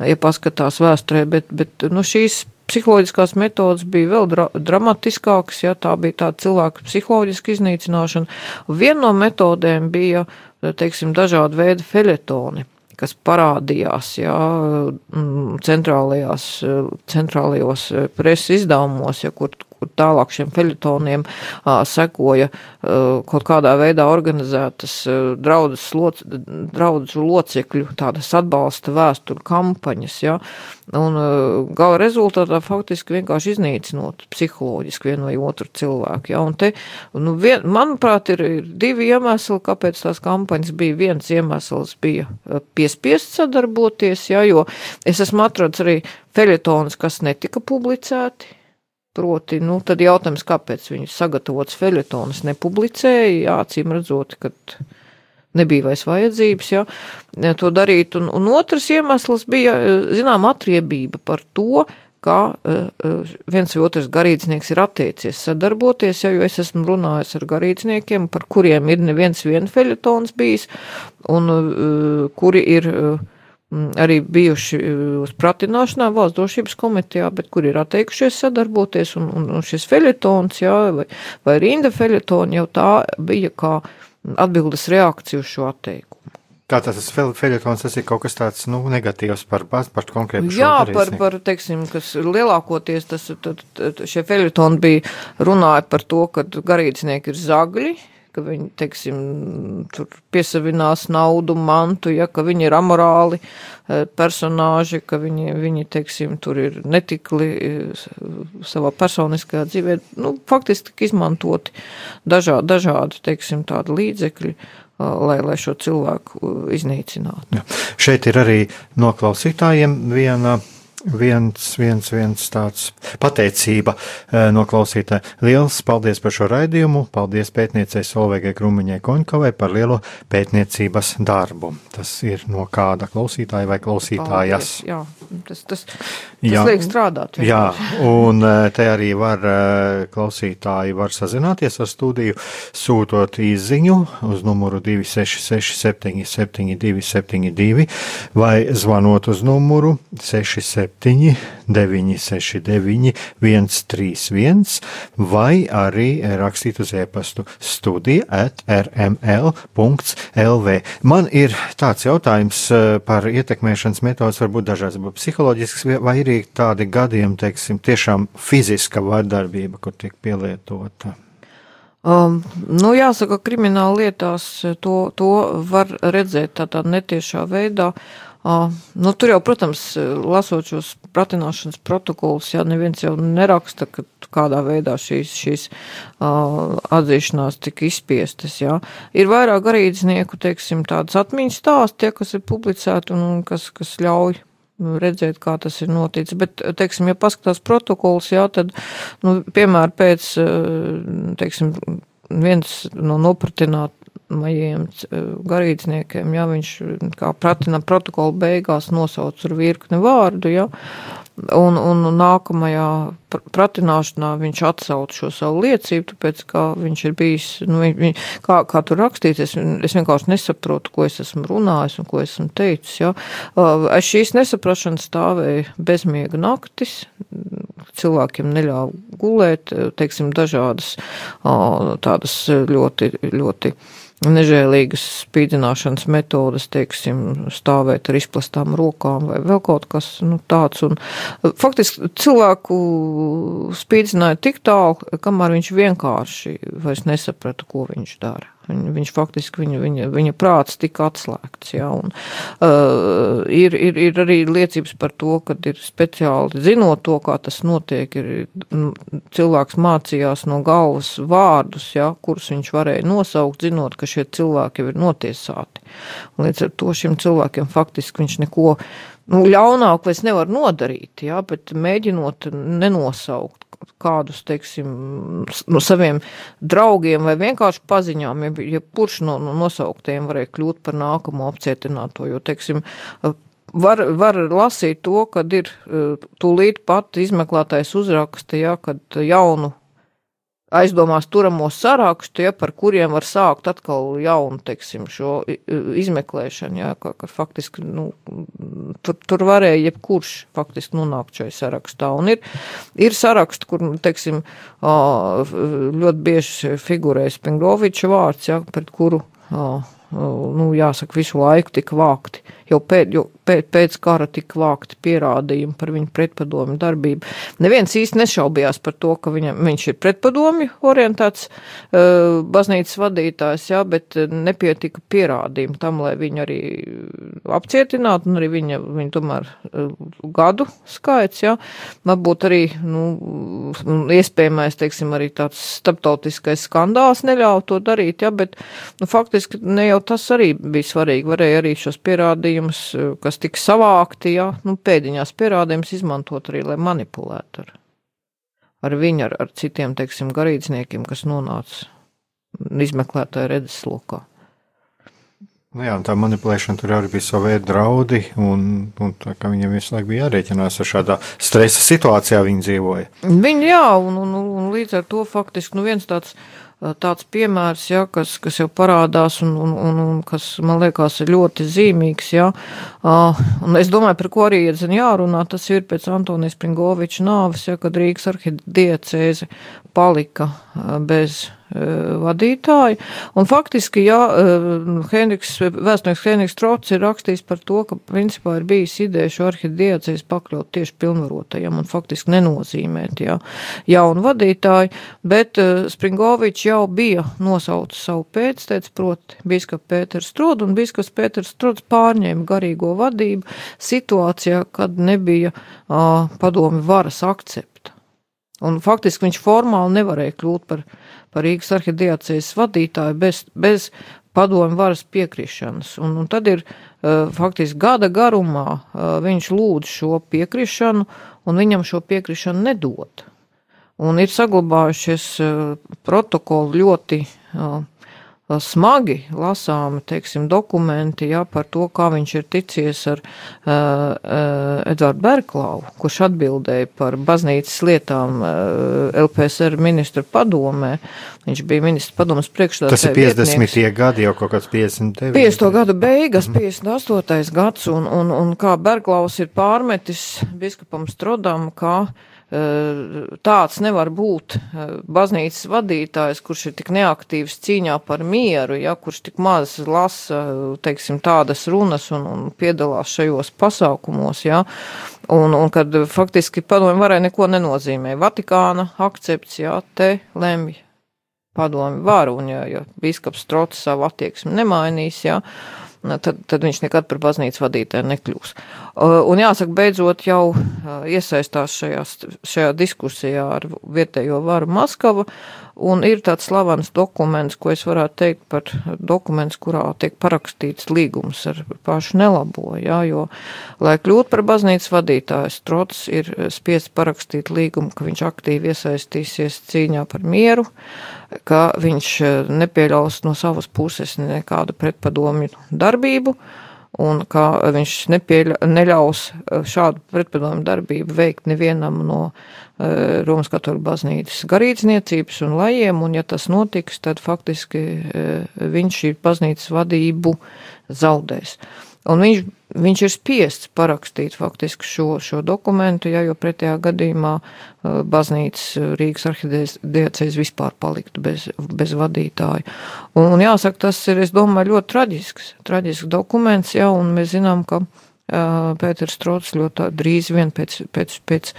ja paskatās vēsturē, bet, bet, nu, šīs psiholoģiskās metodas bija vēl dra dramatiskākas, ja tā bija tāda cilvēka psiholoģiska iznīcināšana. Viena no metodēm bija, teiksim, dažādi veidi feļetoni kas parādījās jā, centrālajās, centrālajos preses izdevumos, ja, kur, kur tālāk šiem feļetoniem sekoja kaut kādā veidā organizētas draudzes loc, draudzu locekļu tādas atbalsta vēsturu kampaņas, ja, un gala rezultātā faktiski vienkārši iznīcinot psiholoģiski vienu vai otru cilvēku, ja, un te, nu, vien, manuprāt, ir, ir divi iemesli, kāpēc tās kampaņas bija. Viens iemesls bija piespiest sadarboties, ja, jo es esmu atradis arī feļetonus, kas netika publicēti, Proti, nu, tad jautājums, kāpēc viņas sagatavotas feļetonas nepublicēja, jā, acīm redzot, ka nebija vairs vajadzības, jā, to darīt. Un, un otrs iemesls bija, zinām, atriebība par to, kā viens vai otrs garīdznieks ir attiecies sadarboties, ja, jo es esmu runājis ar garīdzniekiem, par kuriem ir neviens vien feļetons bijis, un kuri ir arī bijuši uz pratināšanā valsts drošības komitejā, bet kur ir atteikušies sadarboties, un, un, un šis feļetons, jā, vai, vai rinda feļetoni jau tā bija kā atbildes reakcija uz šo atteikumu. Tātad tas feļetons, tas ir kaut kas tāds, nu, negatīvs par, par konkrētu Jā, par, par, teiksim, kas lielākoties tas, tad, tad šie feļetoni bija runāja par to, ka garīdznieki ir zagļi, ka viņi, teiksim, tur piesavinās naudu, mantu, ja, ka viņi ir amorāli e, personāži, ka viņi, viņi teiksim, tur ir netikli e, savā personiskajā dzīvē, nu, faktiski tik izmantoti dažādi, dažādi, teiksim, tādi līdzekļi lai, lai šo cilvēku iznīcinātu. Ja. Šeit ir arī no klausītājiem viena viens, viens, viens tāds pateicība eh, no klausītāja. Liels paldies par šo raidījumu, paldies pētniecei Solveigai Krumiņai Koņkavai par lielo pētniecības darbu. Tas ir no kāda klausītāja vai klausītājas. Paldies, jā, tas, tas, tas jā, liek strādāt. Vienkārši. Jā, un eh, te arī var eh, klausītāji var sazināties ar studiju, sūtot īziņu uz numuru 266 77 272 vai zvanot uz numuru 67 7, 969, 131, vai arī rakstīt uz e-pastu studija at rml.lv. Man ir tāds jautājums eh, par ietekmēšanas metodas, varbūt dažādas, bet psiholoģisks vai arī tādi gadījumi, teiksim, tiešām fiziska vardarbība, kur tiek pielietota. Um, nu, jāsaka, krimināla lietās to, to var redzēt tādā netiešā veidā. Uh, Nu, tur jau, protams, lasot šos pratināšanas protokolus, jā, neviens jau neraksta, ka kādā veidā šīs, šīs atzīšanās tika izspiestas, jā. Ir vairāk garīdznieku, teiksim, tādas atmiņas stāsti, ja, kas ir publicēti un kas, kas ļauj redzēt, kā tas ir noticis. Bet, teiksim, ja paskatās protokols, jā, tad, nu, piemēram, pēc, teiksim, viens no nopratināt majiem garīdzniekiem, ja viņš kā pratina protokolu beigās nosauc ar virkni vārdu, ja, un, un nākamajā pratināšanā viņš atsauc šo savu liecību, tāpēc, kā viņš ir bijis, nu, viņ, kā, kā tur rakstīts, es, es vienkārši nesaprotu, ko es esmu runājis un ko esmu teicis, ja. Aiz šīs nesaprašanas stāvēja bezmiega naktis, cilvēkiem neļāva gulēt, teiksim, dažādas tādas ļoti, ļoti nežēlīgas spīdzināšanas metodas, teiksim, stāvēt ar izplastām rokām vai vēl kaut kas nu, tāds. Un, faktiski cilvēku spīdzināja tik tālu, kamēr viņš vienkārši vairs nesaprata, ko viņš dara. Viņ, viņš faktiski, viņa, viņa, viņa prāts tika atslēgts. Ja, un, uh, ir, ir, ir arī liecības par to, ka ir speciāli zinot to, kā tas notiek, ir nu, cilvēks mācījās no galvas vārdus, ja, kurus viņš varēja nosaukt, zinot, ka šie cilvēki jau ir notiesāti. Un līdz ar to šiem cilvēkiem faktiski viņš neko nu, ļaunāku vairs nevar nodarīt, ja, bet mēģinot nenosaukt kādus, teiksim, no saviem draugiem vai vienkārši paziņām, ja, ja kurš no, no nosauktiem varēja kļūt par nākamo apcietināto, jo, teiksim, var, var lasīt to, kad ir tūlīt pat izmeklētājs uzraksta, ja, kad jaunu aizdomās turamo sarakstu, ja, par kuriem var sākt atkal jaunu, teiksim, šo izmeklēšanu, ja, ka, ka faktiski, nu, tur, tur varēja jebkurš faktiski nonākt šai sarakstā. Un ir, ir saraksti, kur, teiksim, ļoti bieži figurē Spingroviča vārds, ja, pret kuru, nu, jāsaka, visu laiku tika vākti jau pēc, jau pēc, pēc kara tika vākti pierādījumi par viņu pretpadomju darbību. Neviens īsti nešaubījās par to, ka viņa, viņš ir pretpadomju orientēts uh, baznīcas vadītājs, jā, bet nepietika pierādījumi tam, lai viņu arī apcietinātu, un arī viņa, viņa tomēr gadu skaits, jā, varbūt arī, nu, iespējamais, teiksim, arī tāds starptautiskais skandāls neļauj to darīt, jā, bet, nu, faktiski ne jau tas arī bija svarīgi, varēja arī šos pierādījumus pierādījumus, kas tika savākti, ja, nu, pēdiņās pierādījumus izmantot arī, lai manipulētu ar, ar viņu, ar, ar citiem, teiksim, garīdzniekiem, kas nonāca izmeklētāja redzeslokā. Nu jā, tā manipulēšana tur arī bija veida draudi, un, un tā, viņam visu laiku bija jārēķinās ar šādā stresa situācijā viņi dzīvoja. Viņi jā, un, un, un līdz ar to faktiski nu viens tāds tāds piemērs, ja, kas, kas jau parādās un, un, un, un kas man liekas ir ļoti zīmīgs. Ja. Un es domāju, par ko arī ir jārunā, tas ir pēc Antonijas Pringoviča nāves, ja, kad Rīgas arhidiecēze palika bez vadītāji. Un faktiski, jā, Henriks, vēstnieks Henriks Trots ir rakstījis par to, ka principā ir bijis ideja šo arhidiecēs pakļaut tieši pilnvarotajam un faktiski nenozīmēt jā, jaunu vadītāju, bet Springovičs jau bija nosaucis savu pēcteicu, proti biskap Pēters Strod, un biskups Pēters Strods pārņēma garīgo vadību situācijā, kad nebija uh, padomi varas akcepta. Un faktiski viņš formāli nevarēja kļūt par par Rīgas arhidiecēs vadītāju bez, bez padomu varas piekrišanas. Un, un tad ir uh, faktiski gada garumā uh, viņš lūdz šo piekrišanu, un viņam šo piekrišanu nedod. Un ir saglabājušies uh, protokoli ļoti smagi lasāmi, teiksim, dokumenti, jā, par to, kā viņš ir ticies ar uh, uh, Edvardu Berklau, kurš atbildēja par baznīcas lietām uh, LPSR ministra padomē. Viņš bija ministra padomas priekšstādājs. Tas ir 50. Vietnieks. gadi, jau kaut kāds 59. 50. gadu beigas, 58. gads, un, un, un kā Berklaus ir pārmetis biskupam Strodam, kā tāds nevar būt. Baznīcas vadītājs, kurš ir tik neaktīvs cīņā par mieru, ja, kurš tik maz lasa, teiksim, tādas runas un, un piedalās šajos pasākumos, ja, un, un kad faktiski padomju varēja neko nenozīmē. Vatikāna akcepts, ja, te lemj padomju varu, un ja, ja biskaps Trots savu attieksmi nemainīs, ja, tad, tad viņš nekad par baznīcas vadītāju nekļūs. Un jāsaka, beidzot jau iesaistās šajā, šajā diskusijā ar vietējo varu Maskavu, un ir tāds slavens dokuments, ko es varētu teikt par dokuments, kurā tiek parakstīts līgums ar pašu nelabo, jā, jo, lai kļūt par baznīcas vadītāju, Strots ir spiests parakstīt līgumu, ka viņš aktīvi iesaistīsies cīņā par mieru, ka viņš nepieļaus no savas puses nekādu pretpadomju darbību, un ka viņš nepieļa, neļaus eh, šādu pretpadomu darbību veikt nevienam no uh, Romas katoļu baznīcas garīdzniecības un lajiem, un ja tas notiks, tad faktiski uh, viņš šī baznīcas vadību zaudēs. Un viņš, viņš ir spiests parakstīt faktiski šo, šo dokumentu, ja, jo pretējā gadījumā uh, baznīcas uh, Rīgas arhidiecēs vispār paliktu bez, bez vadītāja. Un, un jāsaka, tas ir, es domāju, ļoti traģisks, traģisks dokuments, ja, un mēs zinām, ka Pēters Strots ļoti drīz vien pēc, pēc, pēc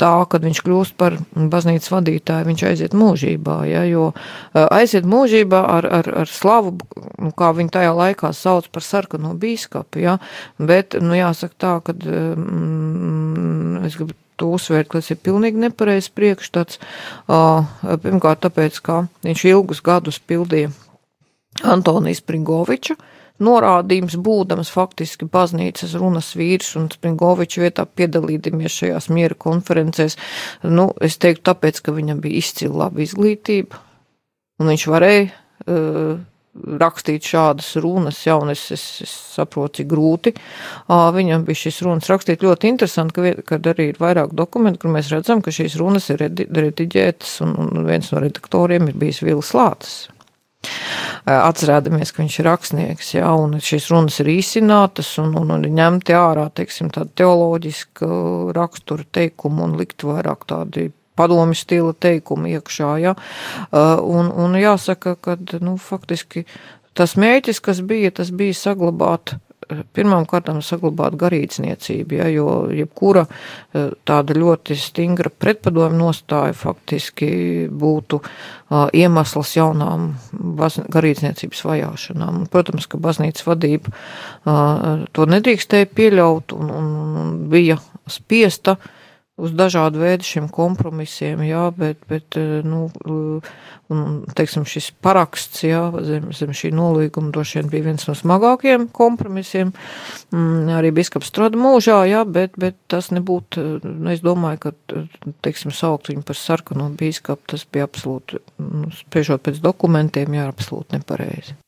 tā, kad viņš kļūst par baznīcas vadītāju, viņš aiziet mūžībā, ja, jo aiziet mūžībā ar, ar, ar slavu, nu, kā viņi tajā laikā sauc par sarkano bīskapu, ja, bet, nu, jāsaka tā, ka mm, es gribu to uzsvērt, ka tas ir pilnīgi nepareizs priekšstats. Pirmkārt, tāpēc, ka viņš ilgus gadus pildīja Antonijas Pringoviča norādījums, būdams faktiski baznīcas runas vīrs un Springoviča vietā piedalīdamies šajās miera konferencēs. Nu, es teiktu tāpēc, ka viņam bija izcila laba izglītība, un viņš varēja uh, rakstīt šādas runas, ja, un es, es, es saprotu, cik grūti. Viņam bija šīs runas rakstīt ļoti interesanti, ka, kad arī ir vairāk dokumentu, kur mēs redzam, ka šīs runas ir rediģētas, un, un viens no redaktoriem ir bijis Vils Lācis. Atcerēdamies, ka viņš ir rakstnieks, jā, un šīs runas ir īsinātas un, un, un ņemti ārā, teiksim, teoloģiska rakstura teikuma un likt vairāk tādi padomi stila teikumi iekšā, jā. Un, un jāsaka, ka, nu, faktiski tas mēķis, kas bija, tas bija saglabāt pirmām kārtām saglabāt garīdzniecību, ja, jo jebkura eh, tāda ļoti stingra pretpadomu nostāja faktiski būtu uh, iemesls jaunām garīdzniecības vajāšanām. Protams, ka baznīcas vadība uh, to nedrīkstēja pieļaut un, un bija spiesta uh, uz dažādu veidu šiem kompromisiem, jā, bet, bet eh, nu, un, teiksim, šis paraksts, jā, zem, zem šī nolīguma droši vien bija viens no smagākajiem kompromisiem, mm, arī biskaps strāda mūžā, jā, bet, bet tas nebūtu, nu, es domāju, ka, teiksim, saukt viņu par sarkano biskapu, tas bija absolūti, nu, spriežot pēc dokumentiem, jā, absolūti nepareizi.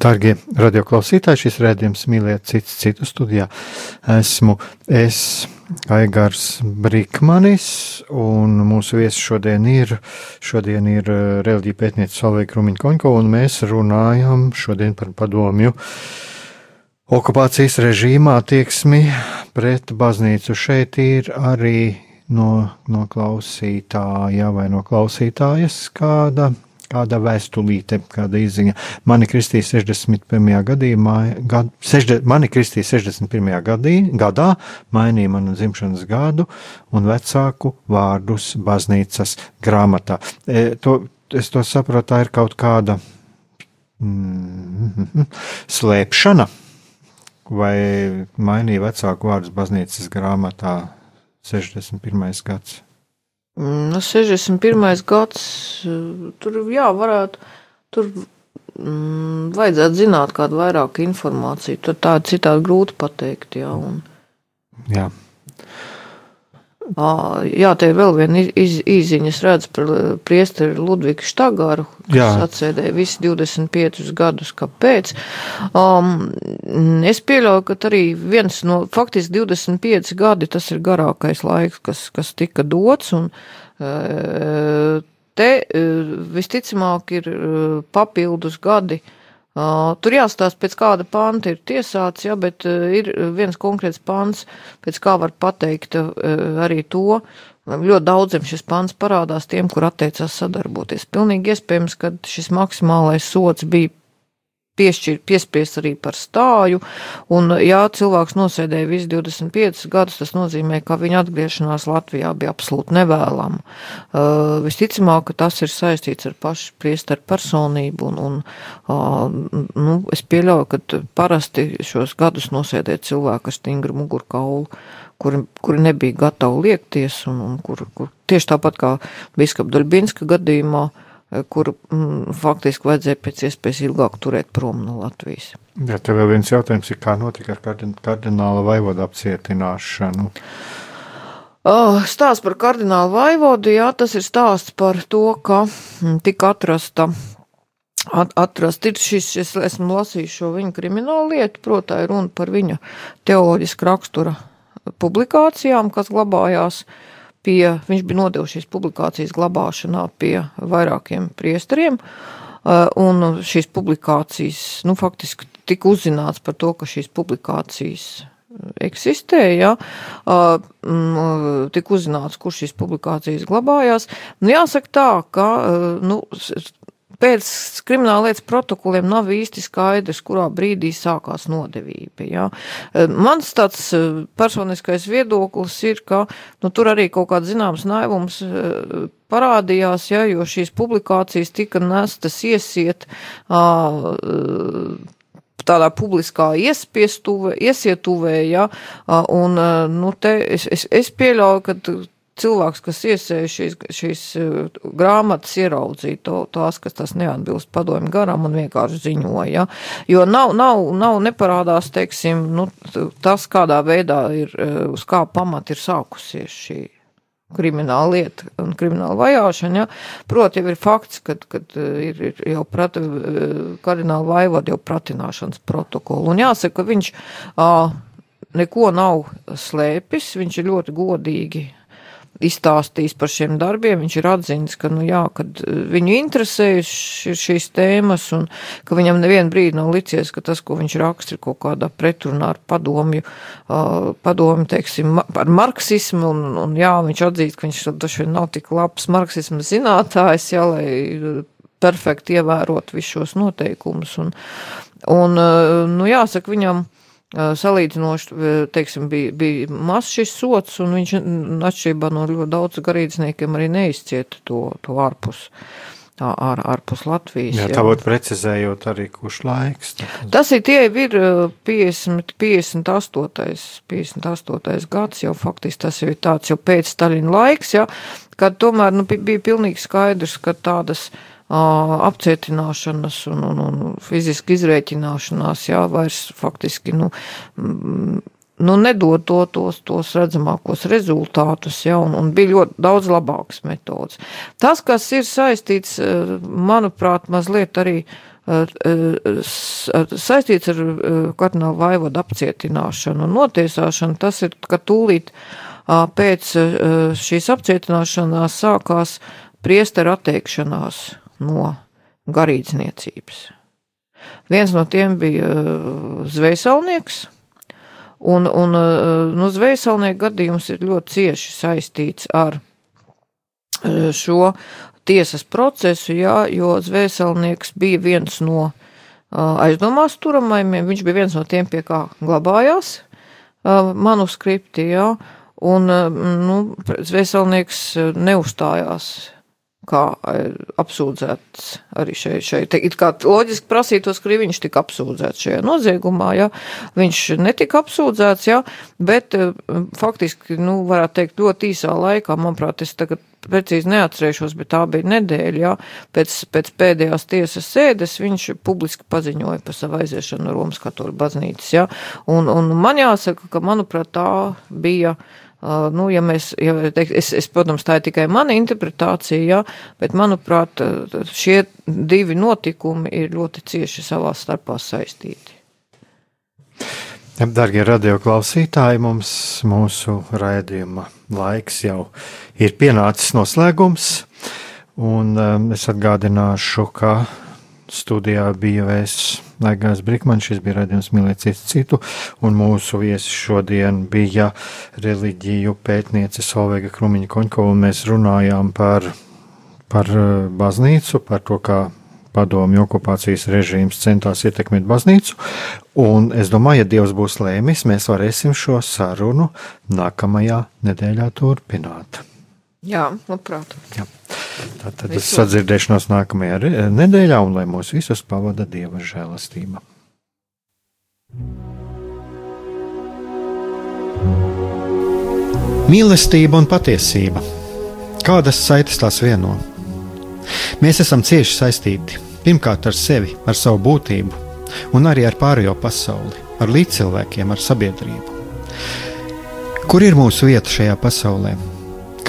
Darbie radioklausītāji, šis rādījums mīliet citu, citu studijā. Esmu es, Aigars Brīkmanis, un mūsu viesis šodien ir, šodien ir reliģija pētniece Solveig Rumiņkoņko, un mēs runājam šodien par padomju okupācijas režīmā tieksmi pret baznīcu. Šeit ir arī no, no klausītāja vai no klausītājas kāda kāda vēstulīte, kāda izziņa. Mani kristīja 61. gadījumā, gad, sešde, mani kristīja 61. Gadī, gadā, mainīja manu dzimšanas gadu un vecāku vārdus baznīcas grāmatā. E, to, es to saprotu, tā ir kaut kāda mm, [LAUGHS] slēpšana, vai mainīja vecāku vārdus baznīcas grāmatā 61. gads. Nu, 61. gads, tur jā, varētu, tur mm, vajadzētu zināt kādu vairāk informāciju. Tur tā ir citādi grūti pateikt, jā. Un... Jā. Jā, te vēl viena iz, izziņa. Es redzu par priesteri Ludvigu Štagaru, kas Jā. atsēdēja visi 25 gadus. Kāpēc? Um, es pieļauju, ka arī viens no faktiski 25 gadi tas ir garākais laiks, kas, kas tika dots. Un, uh, te uh, visticamāk ir papildus gadi Uh, tur jāstāsta, pēc kāda panta ir tiesāts, ja, bet uh, ir viens konkrēts pants, pēc kā var pateikt uh, arī to. Ļoti daudziem šis pants parādās tiem, kur atteicās sadarboties. Pilnīgi iespējams, ka šis maksimālais sots bija piešķir, piespiest arī par stāju, un ja cilvēks nosēdēja visu 25 gadus, tas nozīmē, ka viņa atgriešanās Latvijā bija absolūti nevēlama. Uh, visticamāk, ka tas ir saistīts ar pašu priesteru personību, un, un uh, nu, es pieļauju, ka parasti šos gadus nosēdē cilvēki ar stingru mugurkaulu, kuri, kuri nebija gatavi liekties, un, un kur, kur tieši tāpat kā biskapa Daļbinska gadījumā, uh, kuru mm, faktiski vajadzēja pēc iespējas ilgāk turēt prom no Latvijas. Jā, tev vēl viens jautājums ir, kā notika ar kardināla vaivodu apcietināšanu? Oh, stāsts par kardinālu vaivodu, jā, tas ir stāsts par to, ka mm, tika atrasta at, atrast. Ir šis, es esmu lasījis šo viņa kriminālu lietu, protā ir runa par viņa teoloģisku rakstura publikācijām, kas glabājās pie, viņš bija nodevis šīs publikācijas glabāšanā pie vairākiem priesteriem, un šīs publikācijas, nu, faktiski tika uzzināts par to, ka šīs publikācijas eksistē, ja, tika uzzināts, kur šīs publikācijas glabājās. Nu, jāsaka tā, ka, nu, pēc krimināla lietas protokoliem nav īsti skaidrs, kurā brīdī sākās nodevība. Ja. Eh, mans tāds eh, personiskais viedoklis ir, ka nu, tur arī kaut kāds zināms naivums eh, parādījās, ja, jo šīs publikācijas tika nestas iesiet. Uh, tādā publiskā iespiestuve, iesietuvē, ja, un, nu, te es, es, es pieļauju, ka cilvēks, kas iesēja šīs, šīs uh, grāmatas, ieraudzīja to, tās, kas tas neatbilst padomju garam un vienkārši ziņoja. Ja? Jo nav, nav, nav neparādās, teiksim, nu, tas, kādā veidā ir, uh, uz kā pamat ir sākusies šī krimināla lieta un krimināla vajāšana. Ja? Proti, jau ir fakts, ka uh, ir, ir jau prati, kardināla vaivoda jau pratināšanas protokolu. Un jāsaka, ka viņš uh, neko nav slēpis, viņš ir ļoti godīgi izstāstījis par šiem darbiem, viņš ir atzinis, ka, nu jā, kad eh, viņu interesējas šīs tēmas un ka viņam nevienu brīdi nav licies, ka tas, ko viņš raksta, ir kaut kādā pretrunā ar padomju, padomju, teiksim, par marksismu un, un jā, viņš atzīst, ka viņš taču nav tik labs marksismu zinātājs, jā, lai perfekti ievērot visus šos noteikumus un, un, nu jāsaka, viņam, salīdzinoši, teiksim, bija, bija mazs šis sots, un viņš atšķirībā no ļoti daudz garīdzniekiem arī neizcieta to, to ārpus. Ār, ārpus Latvijas. Jā, tā būtu precizējot arī, kurš laiks. Tā. Tas ir tie ir 50, 58, 58 gads, jau faktiski tas jau ir tāds jau pēc Staļina laiks, ja, kad tomēr nu, bija pilnīgi skaidrs, ka tādas uh, apcietināšanas un, un, un fiziski izrēķināšanās, jā, vairs faktiski, nu, nu nedod to, tos, tos redzamākos rezultātus, ja, un, un bija ļoti daudz labākas metodas. Tas, kas ir saistīts, manuprāt, mazliet arī saistīts ar kardinālu vaivodu apcietināšanu un notiesāšanu. Tas ir, ka tūlīt pēc šīs apcietināšanās sākās priesteru atteikšanās no garīdzniecības. Viens no tiem bija zvejsalnieks, un, un nu, zvejsalnieku gadījums ir ļoti cieši saistīts ar šo tiesas procesu, jā, jo zvejsalnieks bija viens no aizdomās turamajiem, viņš bija viens no tiem, pie kā glabājās manuskripti, jā, un, nu, zvejsalnieks neuzstājās kā e, apsūdzēts arī šeit. šeit. It kā loģiski prasītos, ka viņš tika apsūdzēts šajā noziegumā, ja viņš netika apsūdzēts, ja, bet e, faktiski, nu, varētu teikt, ļoti īsā laikā, manuprāt, es tagad precīzi neatcerēšos, bet tā bija nedēļa, jā, pēc, pēc pēdējās tiesas sēdes viņš publiski paziņoja par savu aiziešanu no Romas katoļu baznīcas, jā, un, un man jāsaka, ka, manuprāt, tā bija nu, ja mēs, ja teikt, es, es, protams, tā ir tikai mana interpretācija, ja, bet, manuprāt, šie divi notikumi ir ļoti cieši savā starpā saistīti. Darbie radioklausītāji, mums mūsu raidījuma laiks jau ir pienācis noslēgums, un um, es atgādināšu, ka studijā bija vēsts Aigās Brikmanis, šis bija redzējums mīlēt citu un mūsu viesi šodien bija reliģiju pētniece Solveiga Krumiņa Koņkova, un mēs runājām par, par eh, baznīcu, par to, kā padomju okupācijas režīms centās ietekmēt baznīcu, un es domāju, ja Dievs būs lēmis, mēs varēsim šo sarunu nākamajā nedēļā turpināt. Jā, labprāt. Jā. Tātad es sadzirdēšanos nākamajā nedēļā, un lai mūs visus pavada Dieva žēlastība. Mīlestība un patiesība. Kādas saites tās vieno? Mēs esam cieši saistīti pirmkārt ar sevi, ar savu būtību, un arī ar pārējo pasauli, ar līdzcilvēkiem, ar sabiedrību. Kur ir mūsu vieta šajā pasaulē?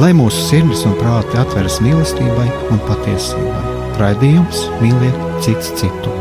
lai mūsu sirds un prāti atveras mīlestībai un patiesībai. Raidījums mīliet citu citu.